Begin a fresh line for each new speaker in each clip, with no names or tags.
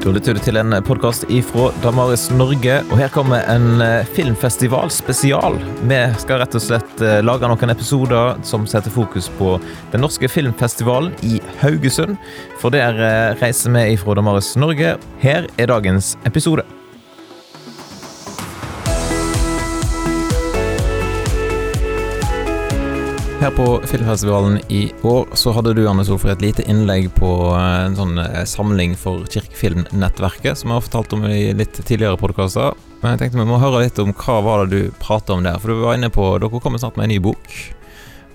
Da lytter du til en podkast ifra Damaris Norge, og her kommer en filmfestivalspesial. filmfestival spesial. Vi skal rett og slett eh, lage noen episoder som setter fokus på den norske filmfestivalen i Haugesund. For der eh, reiser vi ifra Damaris Norge. Her er dagens episode. Her på filmfestivalen i år så hadde du Anne Solfrid, et lite innlegg på eh, en sånn eh, samling for Kirkefilmnettverket, som jeg har fortalt om i litt tidligere podkaster. Men jeg tenkte vi må høre litt om hva var det du pratet om der. For du var inne på, Dere kommer snart med en ny bok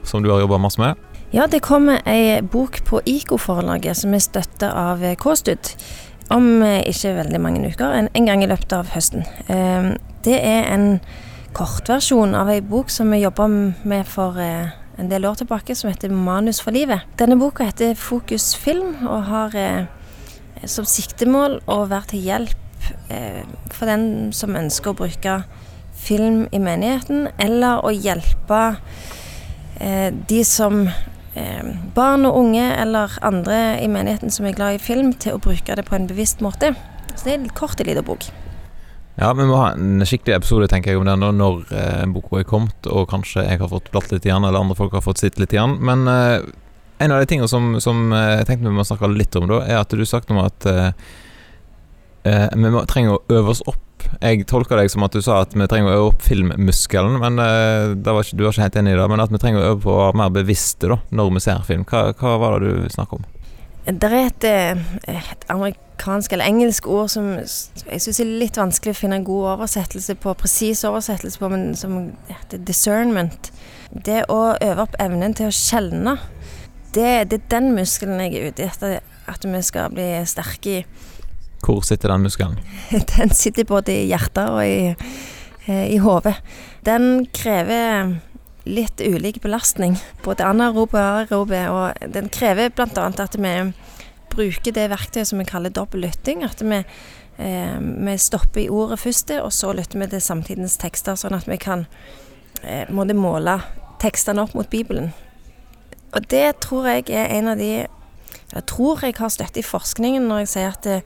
som du har jobba masse med.
Ja, det kommer ei bok på IKO-forlaget som er støtta av K-Stud om eh, ikke veldig mange uker, en, en gang i løpet av høsten. Det er en kortversjon av ei bok som vi jobba med for en del år tilbake som heter 'Manus for livet'. Denne boka heter 'Fokus film' og har eh, som siktemål å være til hjelp eh, for den som ønsker å bruke film i menigheten, eller å hjelpe eh, de som eh, barn og unge eller andre i menigheten som er glad i film, til å bruke det på en bevisst måte. Så det er en kort liten bok.
Ja, vi må ha en skikkelig episode tenker jeg om den når eh, boka er kommet, og kanskje jeg har fått blatt litt igjen, eller andre folk har fått sitt litt igjen. Men eh, en av de tingene som, som eh, jeg tenkte vi må snakke litt om, da, er at du snakket om at eh, eh, vi må, trenger å øve oss opp. Jeg tolker deg som at du sa at vi trenger å øve opp filmmuskelen, men eh, var ikke, du var ikke helt enig i det. Men at vi trenger å øve på å være mer bevisste da, når vi ser film. Hva, hva var det du snakket om?
Det er et, et amerikansk eller engelsk ord som jeg syns er litt vanskelig å finne en god oversettelse på, presis oversettelse på, men som heter discernment. Det å øve opp evnen til å skjelne, det, det, er den muskelen jeg er ute etter at vi skal bli sterke i.
Hvor sitter den muskelen?
Den sitter både i hjertet og i, eh, i hodet. Den krever litt ulik belastning, både anaerobe og aerobe, og den krever bl.a. at vi bruker det verktøyet som vi kaller dobbel lytting. At vi, eh, vi, stopper i ordet først, og så lytter vi til samtidens tekster, sånn at vi kan eh, måle tekstene opp mot Bibelen. Og det tror jeg er en av de Jeg tror jeg har støtte i forskningen når jeg sier at det,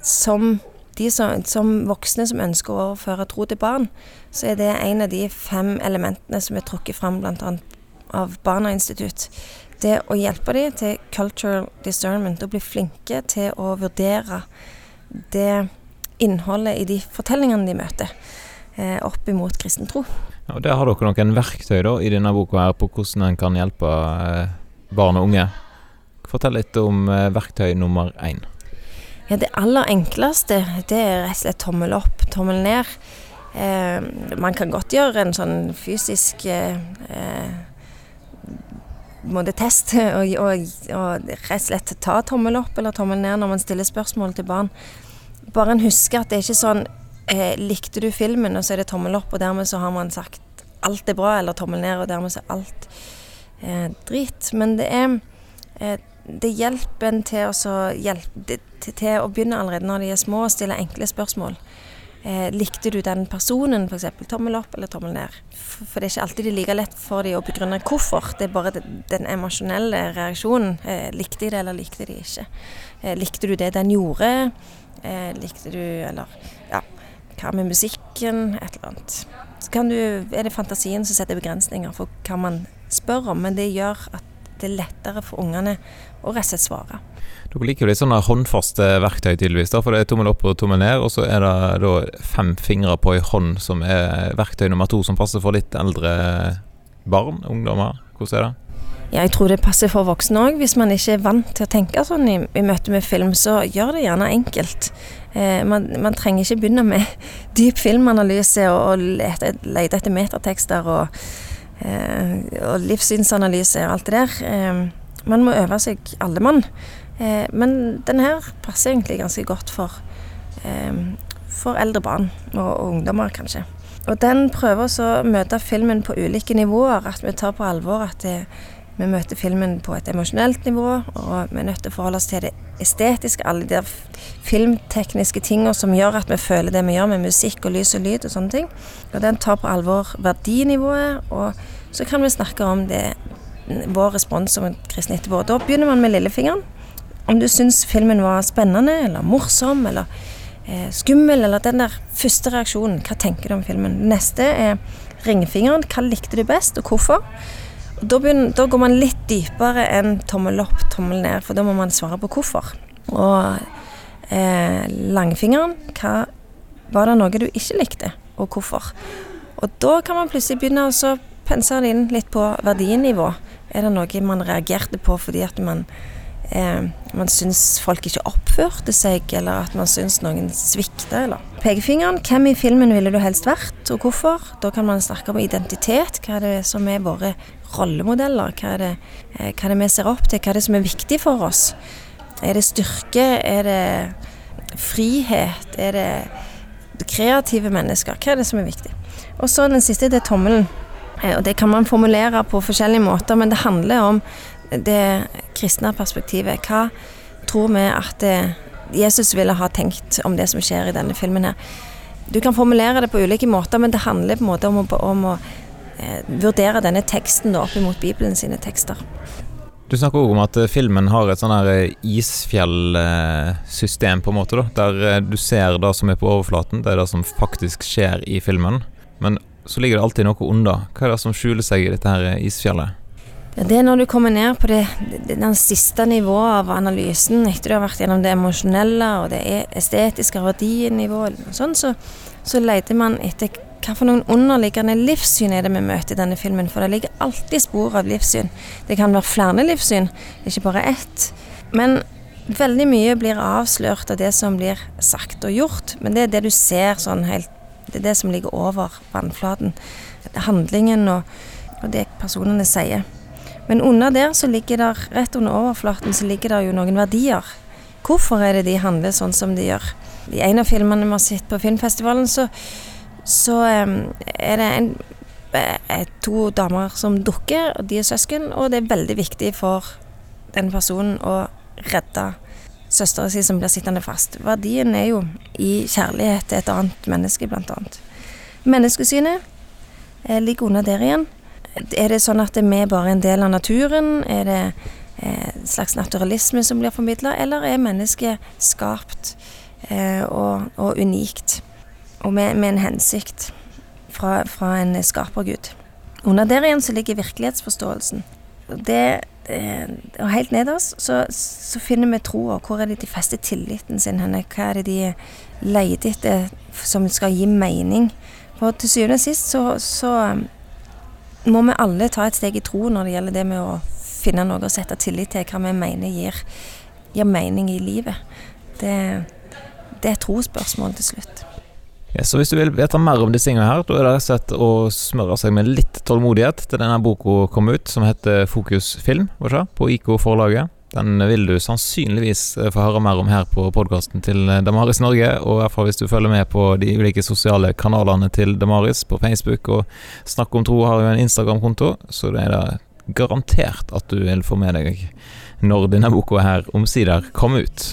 som de som, som, voksne som ønsker å overføre tro til barn, så er det en av de fem elementene som er trukket fram bl.a. av Barna Institutt det å hjelpe dem til cultural discernment, å bli flinke til å vurdere det innholdet i de fortellingene de møter, eh, opp imot kristen tro.
Ja, Der har dere noen verktøy da, i denne boka her på hvordan en kan hjelpe eh, barn og unge. Fortell litt om eh, verktøy nummer én.
Ja, Det aller enkleste det er rett og slett tommel opp, tommel ned. Eh, man kan godt gjøre en sånn fysisk eh, måte, test og, og, og, rett og slett ta tommel opp eller tommel ned når man stiller spørsmål til barn. Bare en husker at det er ikke sånn eh, Likte du filmen, og så er det tommel opp, og dermed så har man sagt alt er bra, eller tommel ned, og dermed så er alt eh, drit. Men det er eh, det hjelper en til, hjelpe, til, å begynne allerede når de er små, å stille enkle spørsmål. Eh, likte du den personen, f.eks. Tommel opp eller tommel ned? For, det er ikke alltid det er like lett for dem å begrunne hvorfor. Det er bare den emosjonelle reaksjonen. Eh, likte de det, eller likte de ikke? Eh, likte du det den gjorde? Eh, likte du Eller ja, hva med musikken? Et eller annet. Så kan du, er det fantasien som setter begrensninger for hva man spør om, men det gjør at det er lettere for ungene å rett og slett svare.
Dere liker jo litt sånne håndfaste verktøy, tydeligvis. da, For det er tommel opp og tommel ned, og så er det da fem fingre på ei hånd som er verktøy nummer to, som passer for litt eldre barn, ungdommer. Hvordan er det?
Ja, jeg tror det passer for voksne òg. Hvis man ikke er vant til å tenke sånn i, i møte med film, så gjør det gjerne enkelt. Eh, man, man, trenger ikke begynne med dyp filmanalyse og, og lete, lete, etter metatekster og, og livssynsanalyse og alt det der. Eh, man må øve seg alle mann. Eh, men den her passer egentlig ganske godt for, eh, for eldre barn og, ungdommer, kanskje. Og den prøver å møte filmen på ulike nivåer. At vi tar på alvor at det, vi møter filmen på et emosjonelt nivå, og vi er nødt til å forholde oss til det estetiske, alle de filmtekniske tingene som gjør at vi føler det vi gjør med musikk og lys og lyd og sånne ting. Og den tar på alvor verdinivået, og så kan vi snakke om det, vår respons som kristne etterpå. Da begynner man med lillefingeren om du syns filmen var spennende eller morsom eller eh, skummel, eller den der første reaksjonen. Hva tenker du om filmen? Neste er ringfingeren. Hva likte du best, og hvorfor? Da, begynner, da, går man litt dypere enn tommel opp, tommel ned, for da må man svare på hvorfor. Og eh, langfingeren, hva var det noe du ikke likte, og hvorfor? Og da kan man plutselig begynne å pense inn litt på verdienivå. Er det noe man reagerte på fordi at man eh, man syns folk ikke oppførte seg, eller at man syns noen svikta, eller Pekefingeren, hvem i filmen ville du helst vært, og hvorfor? Da kan man snakke om identitet. Hva er det som er våre rollemodeller? Hva er det, eh, hva er det vi ser opp til? Hva er det som er viktig for oss? Er det styrke? Er det frihet? Er det kreative mennesker? Hva er det som er viktig? Og så den siste, det er tommelen. Eh, og det kan man formulere på forskjellige måter, men det handler om det kristne perspektivet. Hva tror vi at eh, Jesus ville ha tenkt om det som skjer i denne filmen her? Du kan formulere det på ulike måter, men det handler på en måte om å, om å eh, vurdere denne teksten opp mot Bibelen sine tekster.
Du snakker òg om at eh, filmen har et sånn her isfjellsystem, på en måte, da, der du ser det som er på overflaten, det er det som faktisk skjer i filmen. Men så ligger det alltid noe under. Hva er det som skjuler seg i dette her isfjellet?
Ja, det er når du kommer ned på det, den siste nivået av analysen, etter du har vært gjennom det emosjonelle og det e, estetiske verdinivået, sånn, så, så leter man etter hva for noen underliggende livssyn er det vi møter i denne filmen. For det ligger alltid spor av livssyn. Det kan være flere livssyn, ikke bare ett. Men veldig mye blir avslørt av det som blir sagt og gjort. Men det er det du ser sånn helt Det er det som ligger over vannflaten. Handlingen og, og det personene sier. Men under der så ligger der, rett under overflaten så ligger det jo noen verdier. Hvorfor er det de handler sånn som de gjør? I en av filmene vi har sett på filmfestivalen, så, så um, er det en, eh, to damer som dukker, og de er søsken, og det er veldig viktig for den personen å redde søstera si som blir sittende fast. Verdien er jo i kjærlighet til et annet menneske, annet. Menneskesynet eh, ligger under der igjen. Er det sånn at vi bare er en del av naturen? Er det eh, en slags naturalisme som blir formidla, eller er mennesket skapt eh, og, og, unikt? Og med, med en hensikt fra, fra en skapergud. Under der igjen så ligger virkelighetsforståelsen. Det, eh, og helt nederst så, så, finner vi troa. Hvor er det de fester tilliten sin henne? Hva er det de leter etter som skal gi mening? For til syvende og sist så, så må vi alle ta et steg i tro når det gjelder det med å finne noe å sette tillit til, hva vi mener gir, gir mening i livet. Det, det er et trosspørsmål til slutt.
Ja, så hvis du vil vite mer om disse tingene her, da er det rett å smøre seg med litt tålmodighet til denne boka kom ut, som heter Fokus film, på IK forlaget. Den vil du sannsynligvis eh, få høre mer om her på podkasten til eh, Damaris Norge, og i hvert fall hvis du følger med på de ulike sosiale kanalene til Damaris på Facebook, og Snakk om tro har jo en Instagram-konto, så det er det garantert at du vil få med deg når denne boka her omsider kommer ut.